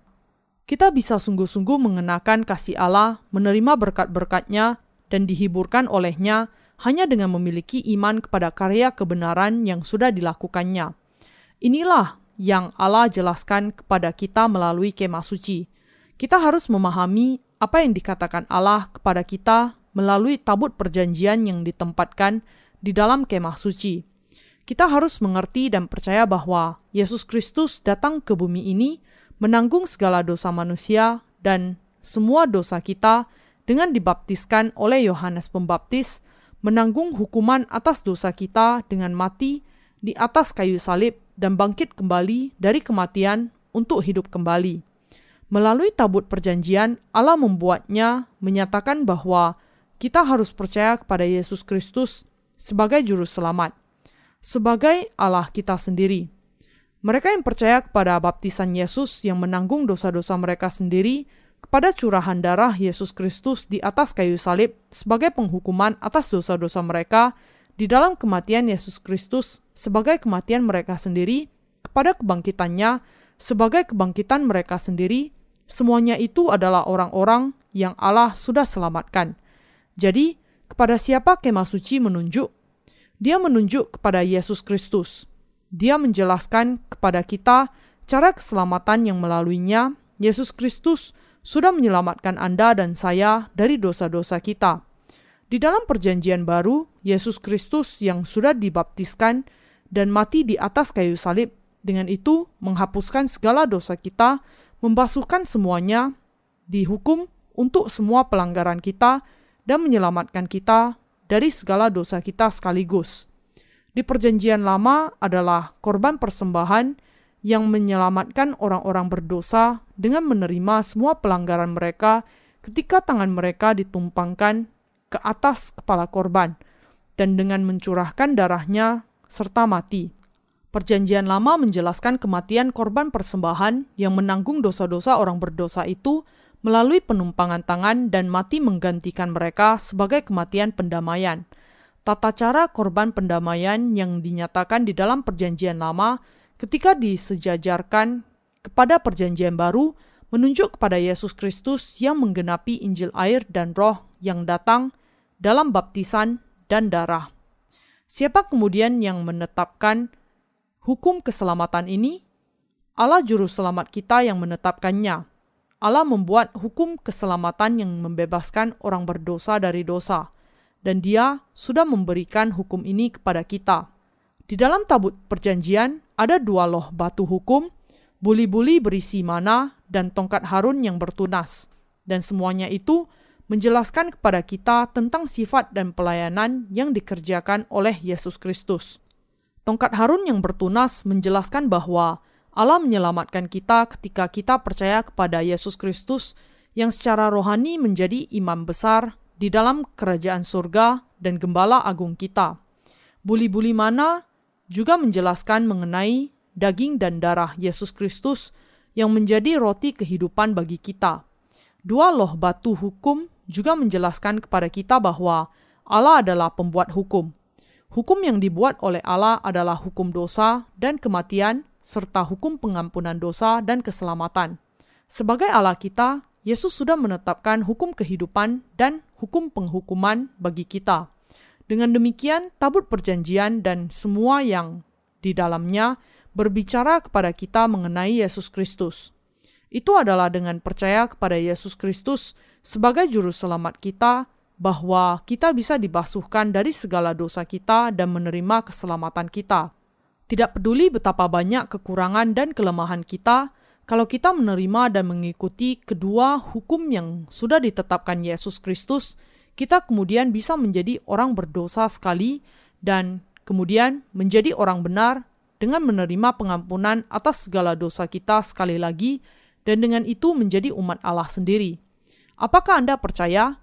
Kita bisa sungguh-sungguh mengenakan kasih Allah, menerima berkat-berkatnya, dan dihiburkan olehnya hanya dengan memiliki iman kepada karya kebenaran yang sudah dilakukannya. Inilah yang Allah jelaskan kepada kita melalui kemah suci kita harus memahami apa yang dikatakan Allah kepada kita melalui tabut perjanjian yang ditempatkan di dalam kemah suci. Kita harus mengerti dan percaya bahwa Yesus Kristus datang ke bumi ini menanggung segala dosa manusia dan semua dosa kita dengan dibaptiskan oleh Yohanes Pembaptis, menanggung hukuman atas dosa kita dengan mati di atas kayu salib dan bangkit kembali dari kematian untuk hidup kembali. Melalui tabut perjanjian, Allah membuatnya menyatakan bahwa kita harus percaya kepada Yesus Kristus sebagai juru selamat, sebagai Allah kita sendiri. Mereka yang percaya kepada baptisan Yesus yang menanggung dosa-dosa mereka sendiri kepada curahan darah Yesus Kristus di atas kayu salib sebagai penghukuman atas dosa-dosa mereka di dalam kematian Yesus Kristus sebagai kematian mereka sendiri kepada kebangkitannya sebagai kebangkitan mereka sendiri, semuanya itu adalah orang-orang yang Allah sudah selamatkan. Jadi, kepada siapa kemah suci menunjuk? Dia menunjuk kepada Yesus Kristus. Dia menjelaskan kepada kita cara keselamatan yang melaluinya Yesus Kristus sudah menyelamatkan Anda dan saya dari dosa-dosa kita. Di dalam Perjanjian Baru, Yesus Kristus yang sudah dibaptiskan dan mati di atas kayu salib Dengan itu, menghapuskan segala dosa kita, membasuhkan semuanya, dihukum untuk semua pelanggaran kita, dan menyelamatkan kita dari segala dosa kita sekaligus. Di Perjanjian Lama adalah korban persembahan yang menyelamatkan orang-orang berdosa dengan menerima semua pelanggaran mereka ketika tangan mereka ditumpangkan ke atas kepala korban dan dengan mencurahkan darahnya serta mati. Perjanjian Lama menjelaskan kematian korban persembahan yang menanggung dosa-dosa orang berdosa itu melalui penumpangan tangan dan mati menggantikan mereka sebagai kematian pendamaian. Tata cara korban pendamaian yang dinyatakan di dalam Perjanjian Lama ketika disejajarkan kepada perjanjian baru menunjuk kepada Yesus Kristus yang menggenapi Injil air dan roh yang datang dalam baptisan dan darah. Siapa kemudian yang menetapkan hukum keselamatan ini? Allah juru selamat kita yang menetapkannya. Allah membuat hukum keselamatan yang membebaskan orang berdosa dari dosa, dan Dia sudah memberikan hukum ini kepada kita. Di dalam tabut perjanjian, ada dua loh batu hukum, buli-buli berisi mana, dan tongkat Harun yang bertunas. Dan semuanya itu menjelaskan kepada kita tentang sifat dan pelayanan yang dikerjakan oleh Yesus Kristus. Tongkat Harun yang bertunas menjelaskan bahwa Allah menyelamatkan kita ketika kita percaya kepada Yesus Kristus yang secara rohani menjadi imam besar di dalam kerajaan surga dan gembala agung kita. Buli-buli mana juga menjelaskan mengenai daging dan darah Yesus Kristus yang menjadi roti kehidupan bagi kita. Dua loh batu hukum juga menjelaskan kepada kita bahwa Allah adalah pembuat hukum. Hukum yang dibuat oleh Allah adalah hukum dosa dan kematian, serta hukum pengampunan dosa dan keselamatan. Sebagai Allah kita, Yesus sudah menetapkan hukum kehidupan dan hukum penghukuman bagi kita. Dengan demikian, tabut perjanjian dan semua yang di dalamnya berbicara kepada kita mengenai Yesus Kristus. Itu adalah dengan percaya kepada Yesus Kristus sebagai juru selamat kita bahwa kita bisa dibasuhkan dari segala dosa kita dan menerima keselamatan kita. Tidak peduli betapa banyak kekurangan dan kelemahan kita, kalau kita menerima dan mengikuti kedua hukum yang sudah ditetapkan Yesus Kristus, kita kemudian bisa menjadi orang berdosa sekali dan kemudian menjadi orang benar dengan menerima pengampunan atas segala dosa kita sekali lagi dan dengan itu menjadi umat Allah sendiri. Apakah Anda percaya?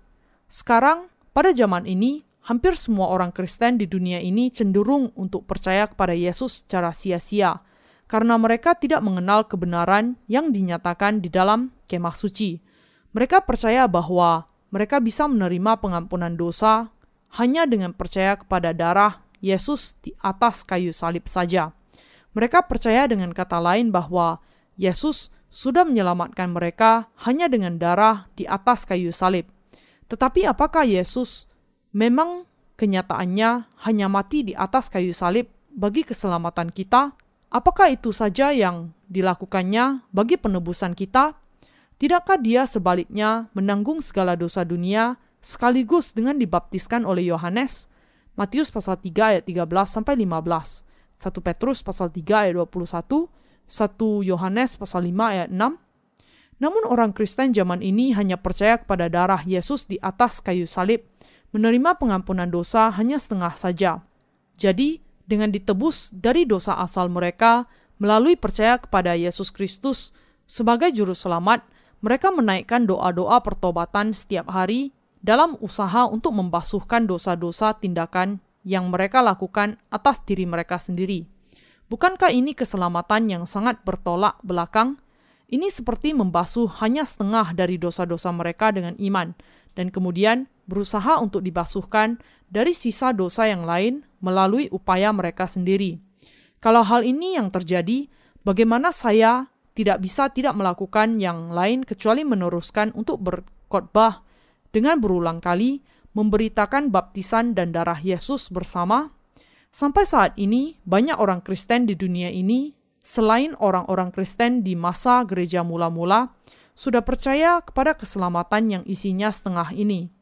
Sekarang, pada zaman ini, hampir semua orang Kristen di dunia ini cenderung untuk percaya kepada Yesus secara sia-sia, karena mereka tidak mengenal kebenaran yang dinyatakan di dalam kemah suci. Mereka percaya bahwa mereka bisa menerima pengampunan dosa hanya dengan percaya kepada darah Yesus di atas kayu salib saja. Mereka percaya dengan kata lain bahwa Yesus sudah menyelamatkan mereka hanya dengan darah di atas kayu salib. Tetapi apakah Yesus memang kenyataannya hanya mati di atas kayu salib bagi keselamatan kita? Apakah itu saja yang dilakukannya bagi penebusan kita? Tidakkah dia sebaliknya menanggung segala dosa dunia sekaligus dengan dibaptiskan oleh Yohanes? Matius pasal 3 ayat 13 sampai 15. 1 Petrus pasal 3 ayat 21, 1 Yohanes pasal 5 ayat 6. Namun orang Kristen zaman ini hanya percaya kepada darah Yesus di atas kayu salib, menerima pengampunan dosa hanya setengah saja. Jadi, dengan ditebus dari dosa asal mereka melalui percaya kepada Yesus Kristus sebagai juru selamat, mereka menaikkan doa-doa pertobatan setiap hari dalam usaha untuk membasuhkan dosa-dosa tindakan yang mereka lakukan atas diri mereka sendiri. Bukankah ini keselamatan yang sangat bertolak belakang? Ini seperti membasuh hanya setengah dari dosa-dosa mereka dengan iman, dan kemudian berusaha untuk dibasuhkan dari sisa dosa yang lain melalui upaya mereka sendiri. Kalau hal ini yang terjadi, bagaimana saya tidak bisa tidak melakukan yang lain kecuali meneruskan untuk berkhotbah dengan berulang kali memberitakan baptisan dan darah Yesus bersama. Sampai saat ini, banyak orang Kristen di dunia ini, selain orang-orang Kristen di masa gereja mula-mula, sudah percaya kepada keselamatan yang isinya setengah ini.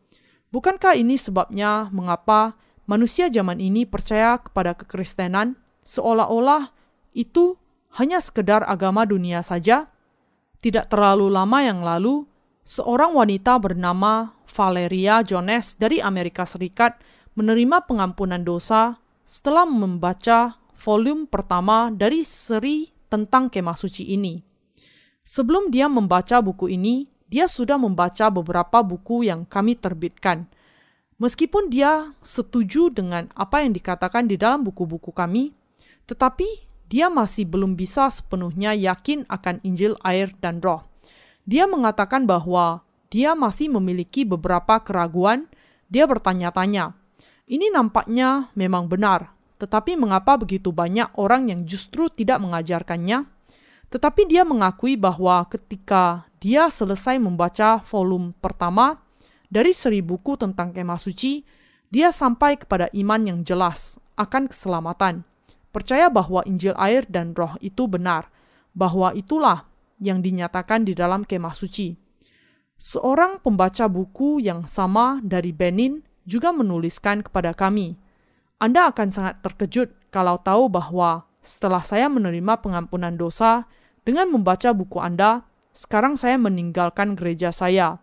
Bukankah ini sebabnya mengapa manusia zaman ini percaya kepada kekristenan seolah-olah itu hanya sekedar agama dunia saja? Tidak terlalu lama yang lalu, seorang wanita bernama Valeria Jones dari Amerika Serikat menerima pengampunan dosa setelah membaca volume pertama dari seri tentang kemah suci ini. Sebelum dia membaca buku ini, dia sudah membaca beberapa buku yang kami terbitkan. Meskipun dia setuju dengan apa yang dikatakan di dalam buku-buku kami, tetapi dia masih belum bisa sepenuhnya yakin akan Injil, air, dan Roh. Dia mengatakan bahwa dia masih memiliki beberapa keraguan. Dia bertanya-tanya, "Ini nampaknya memang benar, tetapi mengapa begitu banyak orang yang justru tidak mengajarkannya?" Tetapi dia mengakui bahwa ketika dia selesai membaca volume pertama, dari seri buku tentang kemah suci, dia sampai kepada iman yang jelas akan keselamatan. Percaya bahwa Injil air dan roh itu benar, bahwa itulah yang dinyatakan di dalam kemah suci. Seorang pembaca buku yang sama dari Benin juga menuliskan kepada kami, Anda akan sangat terkejut kalau tahu bahwa setelah saya menerima pengampunan dosa dengan membaca buku Anda, sekarang saya meninggalkan gereja saya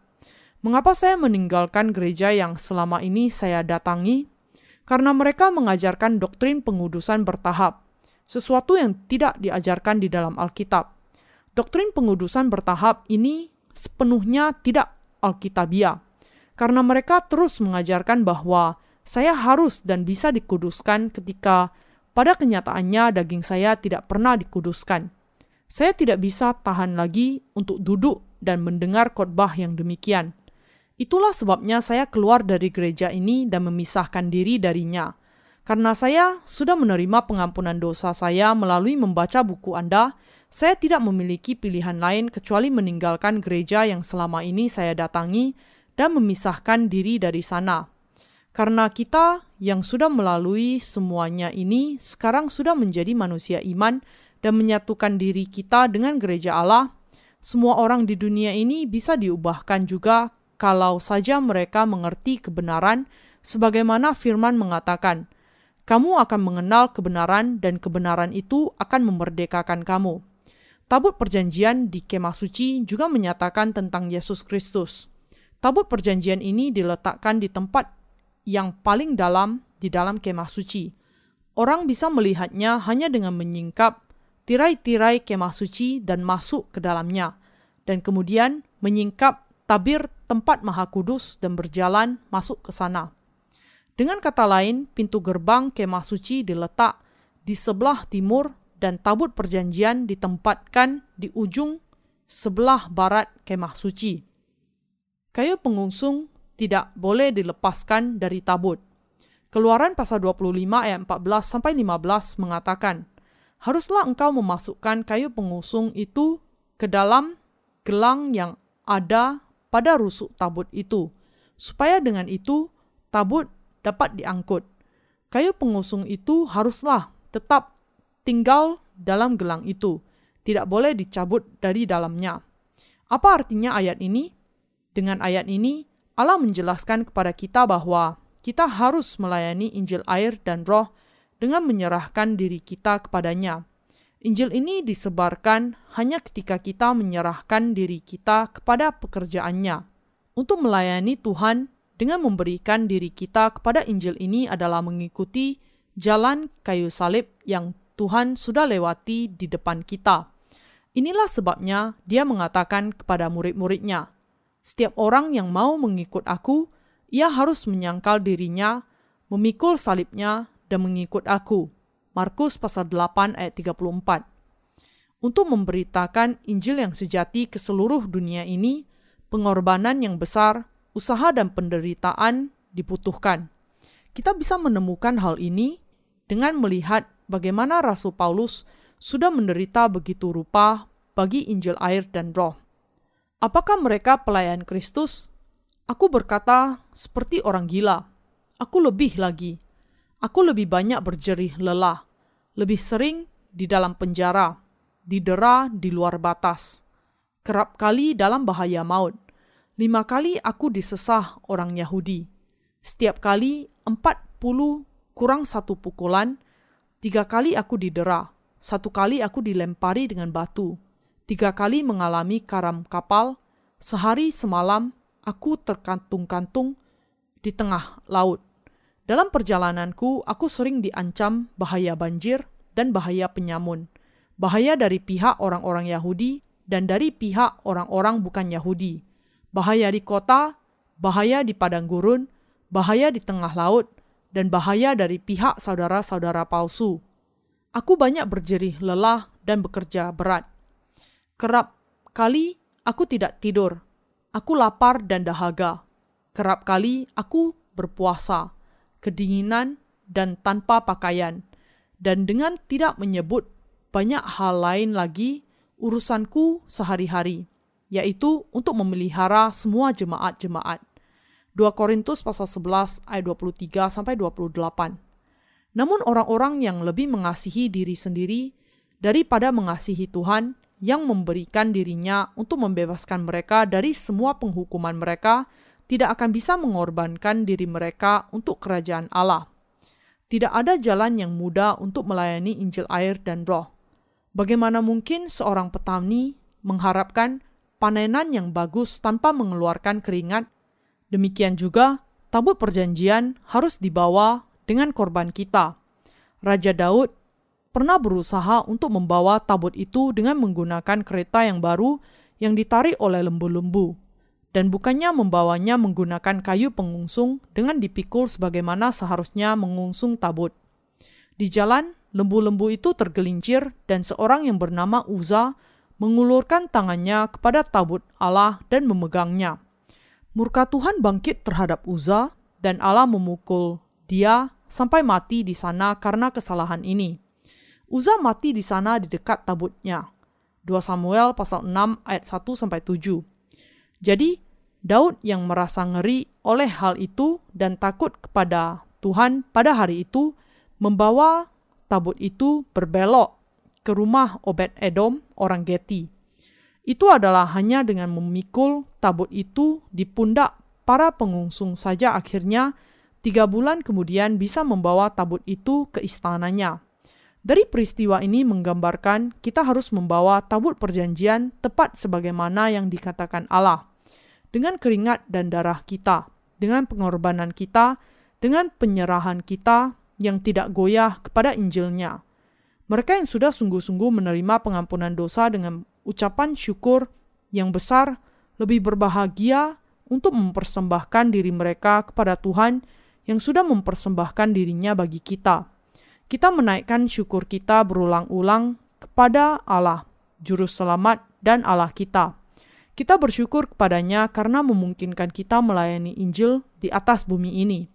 Mengapa saya meninggalkan gereja yang selama ini saya datangi? Karena mereka mengajarkan doktrin pengudusan bertahap, sesuatu yang tidak diajarkan di dalam Alkitab. Doktrin pengudusan bertahap ini sepenuhnya tidak Alkitabiah, karena mereka terus mengajarkan bahwa saya harus dan bisa dikuduskan ketika pada kenyataannya daging saya tidak pernah dikuduskan. Saya tidak bisa tahan lagi untuk duduk dan mendengar khotbah yang demikian. Itulah sebabnya saya keluar dari gereja ini dan memisahkan diri darinya. Karena saya sudah menerima pengampunan dosa saya melalui membaca buku Anda, saya tidak memiliki pilihan lain kecuali meninggalkan gereja yang selama ini saya datangi dan memisahkan diri dari sana. Karena kita yang sudah melalui semuanya ini sekarang sudah menjadi manusia iman dan menyatukan diri kita dengan gereja Allah, semua orang di dunia ini bisa diubahkan juga kalau saja mereka mengerti kebenaran, sebagaimana firman mengatakan, "Kamu akan mengenal kebenaran, dan kebenaran itu akan memerdekakan kamu." Tabut Perjanjian di Kemah Suci juga menyatakan tentang Yesus Kristus. Tabut Perjanjian ini diletakkan di tempat yang paling dalam di dalam Kemah Suci. Orang bisa melihatnya hanya dengan menyingkap tirai-tirai Kemah Suci dan masuk ke dalamnya, dan kemudian menyingkap tabir tempat maha kudus dan berjalan masuk ke sana. Dengan kata lain, pintu gerbang kemah suci diletak di sebelah timur dan tabut perjanjian ditempatkan di ujung sebelah barat kemah suci. Kayu pengusung tidak boleh dilepaskan dari tabut. Keluaran pasal 25 ayat 14 sampai 15 mengatakan, "Haruslah engkau memasukkan kayu pengusung itu ke dalam gelang yang ada pada rusuk tabut itu, supaya dengan itu tabut dapat diangkut. Kayu pengusung itu haruslah tetap tinggal dalam gelang itu, tidak boleh dicabut dari dalamnya. Apa artinya ayat ini? Dengan ayat ini, Allah menjelaskan kepada kita bahwa kita harus melayani Injil air dan roh dengan menyerahkan diri kita kepadanya Injil ini disebarkan hanya ketika kita menyerahkan diri kita kepada pekerjaannya. Untuk melayani Tuhan dengan memberikan diri kita kepada Injil ini adalah mengikuti jalan kayu salib yang Tuhan sudah lewati di depan kita. Inilah sebabnya dia mengatakan kepada murid-muridnya, "Setiap orang yang mau mengikut aku, ia harus menyangkal dirinya, memikul salibnya, dan mengikut aku." Markus pasal 8 ayat 34. Untuk memberitakan Injil yang sejati ke seluruh dunia ini, pengorbanan yang besar, usaha dan penderitaan dibutuhkan. Kita bisa menemukan hal ini dengan melihat bagaimana Rasul Paulus sudah menderita begitu rupa bagi Injil air dan roh. Apakah mereka pelayan Kristus? Aku berkata seperti orang gila. Aku lebih lagi. Aku lebih banyak berjerih lelah lebih sering di dalam penjara, didera di luar batas, kerap kali dalam bahaya maut. Lima kali aku disesah orang Yahudi. Setiap kali empat puluh kurang satu pukulan, tiga kali aku didera, Satu kali aku dilempari dengan batu. Tiga kali mengalami karam kapal. Sehari semalam aku terkantung-kantung di tengah laut. Dalam perjalananku, aku sering diancam bahaya banjir dan bahaya penyamun. Bahaya dari pihak orang-orang Yahudi dan dari pihak orang-orang bukan Yahudi. Bahaya di kota, bahaya di padang gurun, bahaya di tengah laut, dan bahaya dari pihak saudara-saudara palsu. Aku banyak berjerih lelah dan bekerja berat. Kerap kali aku tidak tidur. Aku lapar dan dahaga. Kerap kali aku berpuasa, kedinginan, dan tanpa pakaian. Dan dengan tidak menyebut banyak hal lain lagi urusanku sehari-hari, yaitu untuk memelihara semua jemaat-jemaat. 2 Korintus pasal 11 ayat 23 sampai 28. Namun orang-orang yang lebih mengasihi diri sendiri daripada mengasihi Tuhan yang memberikan dirinya untuk membebaskan mereka dari semua penghukuman mereka tidak akan bisa mengorbankan diri mereka untuk kerajaan Allah. Tidak ada jalan yang mudah untuk melayani Injil air dan roh. Bagaimana mungkin seorang petani mengharapkan panenan yang bagus tanpa mengeluarkan keringat? Demikian juga, tabut perjanjian harus dibawa dengan korban kita. Raja Daud pernah berusaha untuk membawa tabut itu dengan menggunakan kereta yang baru yang ditarik oleh lembu-lembu, dan bukannya membawanya menggunakan kayu pengungsung dengan dipikul sebagaimana seharusnya mengungsung tabut. Di jalan, lembu-lembu itu tergelincir dan seorang yang bernama Uza mengulurkan tangannya kepada tabut Allah dan memegangnya. Murka Tuhan bangkit terhadap Uza dan Allah memukul dia sampai mati di sana karena kesalahan ini. Uza mati di sana di dekat tabutnya. 2 Samuel pasal 6 ayat 1 sampai 7. Jadi Daud yang merasa ngeri oleh hal itu dan takut kepada Tuhan pada hari itu membawa tabut itu berbelok ke rumah Obed Edom orang Geti. Itu adalah hanya dengan memikul tabut itu di pundak para pengungsung saja akhirnya tiga bulan kemudian bisa membawa tabut itu ke istananya. Dari peristiwa ini menggambarkan kita harus membawa tabut perjanjian tepat sebagaimana yang dikatakan Allah. Dengan keringat dan darah kita, dengan pengorbanan kita, dengan penyerahan kita yang tidak goyah kepada Injilnya. Mereka yang sudah sungguh-sungguh menerima pengampunan dosa dengan ucapan syukur yang besar lebih berbahagia untuk mempersembahkan diri mereka kepada Tuhan yang sudah mempersembahkan dirinya bagi kita. Kita menaikkan syukur kita berulang-ulang kepada Allah, Juru Selamat dan Allah kita. Kita bersyukur kepadanya karena memungkinkan kita melayani Injil di atas bumi ini.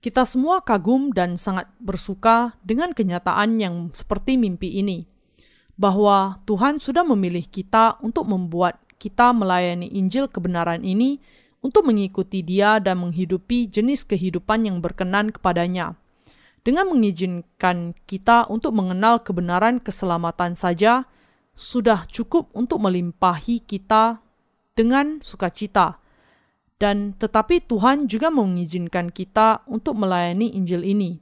Kita semua kagum dan sangat bersuka dengan kenyataan yang seperti mimpi ini, bahwa Tuhan sudah memilih kita untuk membuat kita melayani Injil kebenaran ini untuk mengikuti Dia dan menghidupi jenis kehidupan yang berkenan kepadanya. Dengan mengizinkan kita untuk mengenal kebenaran keselamatan saja, sudah cukup untuk melimpahi kita dengan sukacita dan tetapi Tuhan juga mengizinkan kita untuk melayani Injil ini.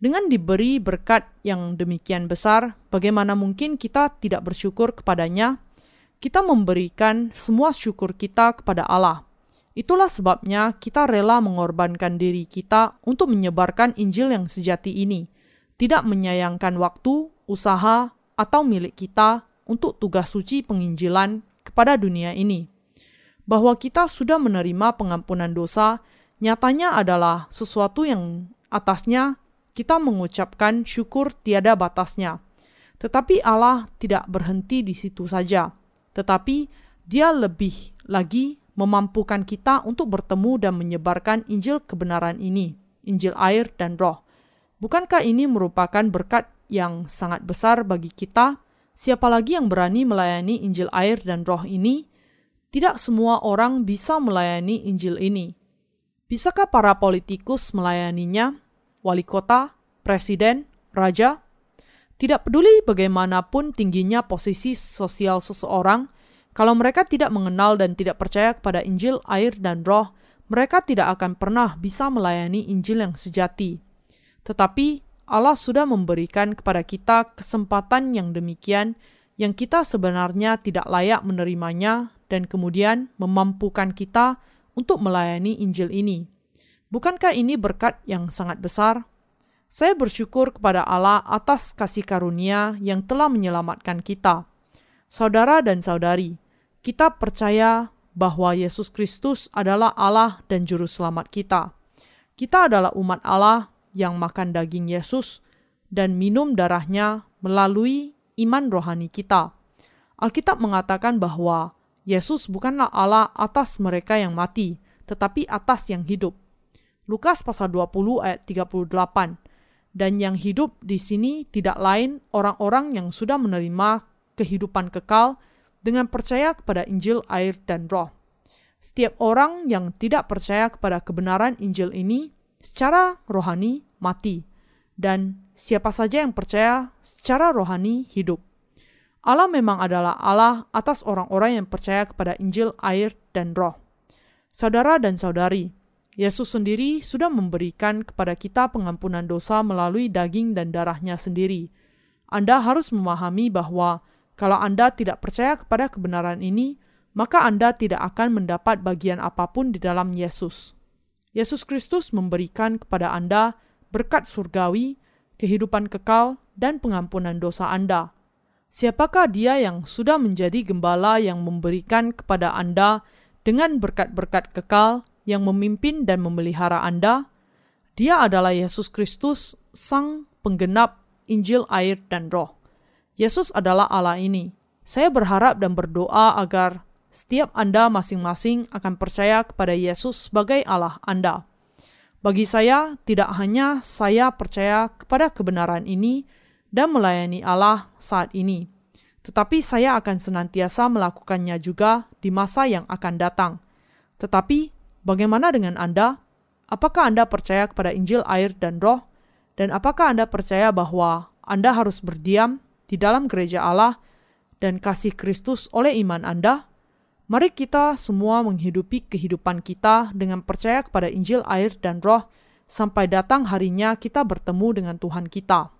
Dengan diberi berkat yang demikian besar, bagaimana mungkin kita tidak bersyukur kepadanya? Kita memberikan semua syukur kita kepada Allah. Itulah sebabnya kita rela mengorbankan diri kita untuk menyebarkan Injil yang sejati ini, tidak menyayangkan waktu, usaha, atau milik kita untuk tugas suci penginjilan kepada dunia ini bahwa kita sudah menerima pengampunan dosa nyatanya adalah sesuatu yang atasnya kita mengucapkan syukur tiada batasnya. Tetapi Allah tidak berhenti di situ saja, tetapi Dia lebih lagi memampukan kita untuk bertemu dan menyebarkan Injil kebenaran ini, Injil air dan roh. Bukankah ini merupakan berkat yang sangat besar bagi kita? Siapa lagi yang berani melayani Injil air dan roh ini tidak semua orang bisa melayani Injil ini. Bisakah para politikus melayaninya? Wali kota, presiden, raja? Tidak peduli bagaimanapun tingginya posisi sosial seseorang, kalau mereka tidak mengenal dan tidak percaya kepada Injil, air, dan roh, mereka tidak akan pernah bisa melayani Injil yang sejati. Tetapi Allah sudah memberikan kepada kita kesempatan yang demikian yang kita sebenarnya tidak layak menerimanya dan kemudian memampukan kita untuk melayani Injil ini. Bukankah ini berkat yang sangat besar? Saya bersyukur kepada Allah atas kasih karunia yang telah menyelamatkan kita. Saudara dan saudari, kita percaya bahwa Yesus Kristus adalah Allah dan Juru Selamat kita. Kita adalah umat Allah yang makan daging Yesus dan minum darahnya melalui iman rohani kita. Alkitab mengatakan bahwa Yesus bukanlah Allah atas mereka yang mati, tetapi atas yang hidup. Lukas pasal 20 ayat 38. Dan yang hidup di sini tidak lain orang-orang yang sudah menerima kehidupan kekal dengan percaya kepada Injil, air, dan Roh. Setiap orang yang tidak percaya kepada kebenaran Injil ini secara rohani mati, dan siapa saja yang percaya secara rohani hidup. Allah memang adalah Allah atas orang-orang yang percaya kepada Injil, air, dan Roh. Saudara dan saudari, Yesus sendiri sudah memberikan kepada kita pengampunan dosa melalui daging dan darahnya sendiri. Anda harus memahami bahwa kalau Anda tidak percaya kepada kebenaran ini, maka Anda tidak akan mendapat bagian apa pun di dalam Yesus. Yesus Kristus memberikan kepada Anda berkat surgawi, kehidupan kekal, dan pengampunan dosa Anda. Siapakah dia yang sudah menjadi gembala yang memberikan kepada Anda dengan berkat-berkat kekal yang memimpin dan memelihara Anda? Dia adalah Yesus Kristus, Sang Penggenap Injil, Air, dan Roh. Yesus adalah Allah ini. Saya berharap dan berdoa agar setiap Anda masing-masing akan percaya kepada Yesus sebagai Allah Anda. Bagi saya, tidak hanya saya percaya kepada kebenaran ini, dan melayani Allah saat ini. Tetapi saya akan senantiasa melakukannya juga di masa yang akan datang. Tetapi, bagaimana dengan Anda? Apakah Anda percaya kepada Injil, air, dan Roh? Dan apakah Anda percaya bahwa Anda harus berdiam di dalam gereja Allah dan kasih Kristus oleh iman Anda? Mari kita semua menghidupi kehidupan kita dengan percaya kepada Injil, air, dan Roh sampai datang harinya kita bertemu dengan Tuhan kita.